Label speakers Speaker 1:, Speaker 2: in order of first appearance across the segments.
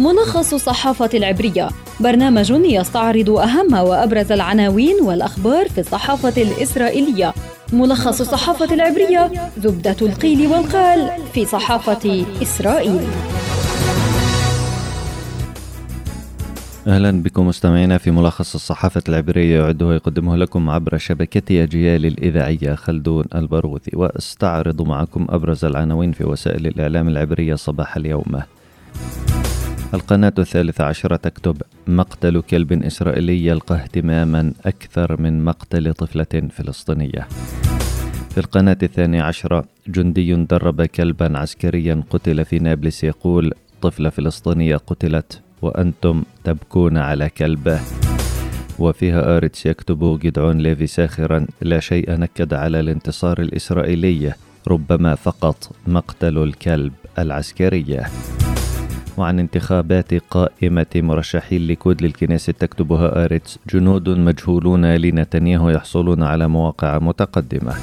Speaker 1: ملخص الصحافة العبرية. برنامج يستعرض أهم وأبرز العناوين والأخبار في الصحافة الإسرائيلية. ملخص الصحافة العبرية زبدة القيل والقال في صحافة إسرائيل.
Speaker 2: أهلا بكم مستمعينا في ملخص الصحافة العبرية يعده ويقدمه لكم عبر شبكة أجيال الإذاعية خلدون البرغوثي وأستعرض معكم أبرز العناوين في وسائل الإعلام العبرية صباح اليوم. القناة الثالثة عشرة تكتب مقتل كلب إسرائيلي يلقى اهتماما أكثر من مقتل طفلة فلسطينية. في القناة الثانية عشرة جندي درب كلبا عسكريا قتل في نابلس يقول طفلة فلسطينية قتلت وأنتم تبكون على كلب. وفي هآرتس يكتب جدعون ليفي ساخرا لا شيء نكد على الانتصار الإسرائيلي ربما فقط مقتل الكلب العسكرية. وعن انتخابات قائمة مرشحي الليكود للكنيست تكتب هآرتس جنود مجهولون لنتنياهو يحصلون على مواقع متقدمة.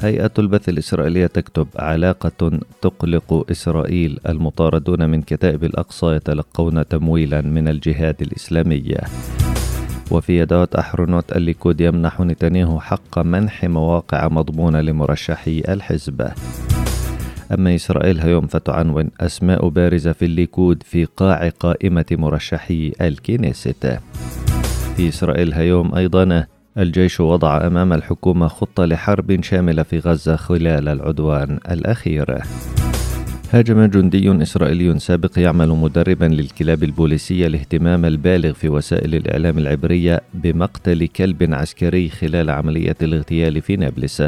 Speaker 2: هيئة البث الإسرائيلية تكتب علاقة تقلق إسرائيل. المطاردون من كتائب الأقصى يتلقون تمويلا من الجهاد الإسلامي وفي يديعوت أحرونوت الليكود يمنح نتنياهو حق منح مواقع مضمونة لمرشحي الحزب. أما إسرائيل هيوم فتعنون أسماء بارزة في الليكود في قاع قائمة مرشحي الكنيست. في إسرائيل هيوم أيضا الجيش وضع أمام الحكومة خطة لحرب شاملة في غزة خلال العدوان الأخير. هاجم جندي إسرائيلي سابق يعمل مدربا للكلاب البوليسية الاهتمام البالغ في وسائل الإعلام العبرية بمقتل كلب عسكري خلال عملية الاغتيال في نابلس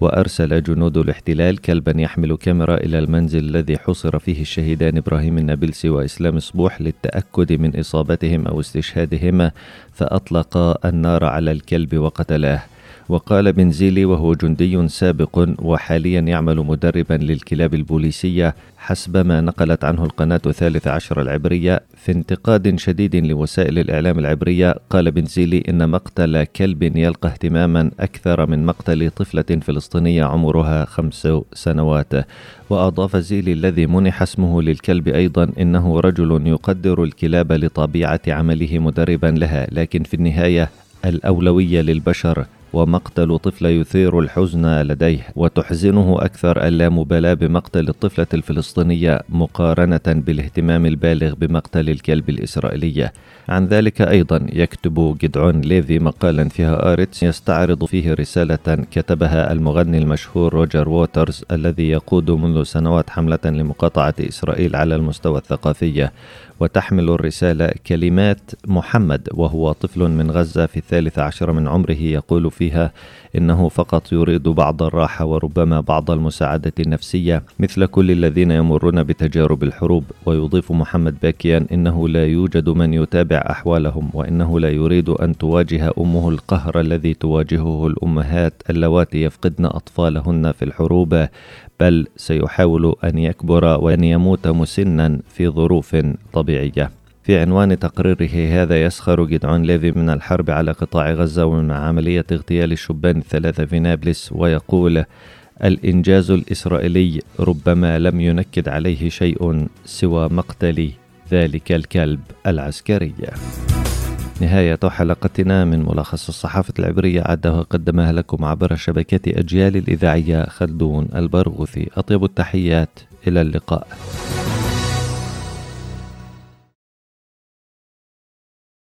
Speaker 2: وأرسل جنود الاحتلال كلبا يحمل كاميرا إلى المنزل الذي حصر فيه الشهيدان إبراهيم النابلسي وإسلام صبوح للتأكد من إصابتهم أو استشهادهما فأطلق النار على الكلب وقتلاه. وقال بنزيلي وهو جندي سابق وحاليا يعمل مدربا للكلاب البوليسية حسب ما نقلت عنه القناة الثالثة عشر العبرية في انتقاد شديد لوسائل الإعلام العبرية. قال بنزيلي إن مقتل كلب يلقى اهتماما أكثر من مقتل طفلة فلسطينية عمرها خمس سنوات. وأضاف زيلي الذي منح اسمه للكلب أيضا إنه رجل يقدر الكلاب لطبيعة عمله مدربا لها لكن في النهاية الأولوية للبشر. ومقتل طفل يثير الحزن لديه وتحزنه أكثر اللامبالاة بمقتل الطفلة الفلسطينية مقارنة بالاهتمام البالغ بمقتل الكلب الإسرائيلي. عن ذلك أيضا يكتب جدعون ليفي مقالا في هآرتس يستعرض فيه رسالة كتبها المغني المشهور روجر ووترز الذي يقود منذ سنوات حملة لمقاطعة إسرائيل على المستوى الثقافي. وتحمل الرسالة كلمات محمد وهو طفل من غزة في الثالث عشر من عمره يقول فيها إنه فقط يريد بعض الراحة وربما بعض المساعدة النفسية مثل كل الذين يمرون بتجارب الحروب ويضيف محمد باكيا إنه لا يوجد من يتابع أحوالهم وإنه لا يريد أن تواجه أمه القهر الذي تواجهه الأمهات اللواتي يفقدن أطفالهن في الحروب بل سيحاول أن يكبر وأن يموت مسنا في ظروف طبيعية. في عنوان تقريره هذا يسخر جدعون ليفي من الحرب على قطاع غزة ومن عملية اغتيال الشبان الثلاثة في نابلس ويقول الإنجاز الإسرائيلي ربما لم ينكد عليه شيء سوى مقتل ذلك الكلب العسكري. نهاية حلقتنا من ملخص الصحافة العبرية عدها وقدمها لكم عبر شبكة أجيال الإذاعية خلدون البرغوثي. أطيب التحيات إلى اللقاء.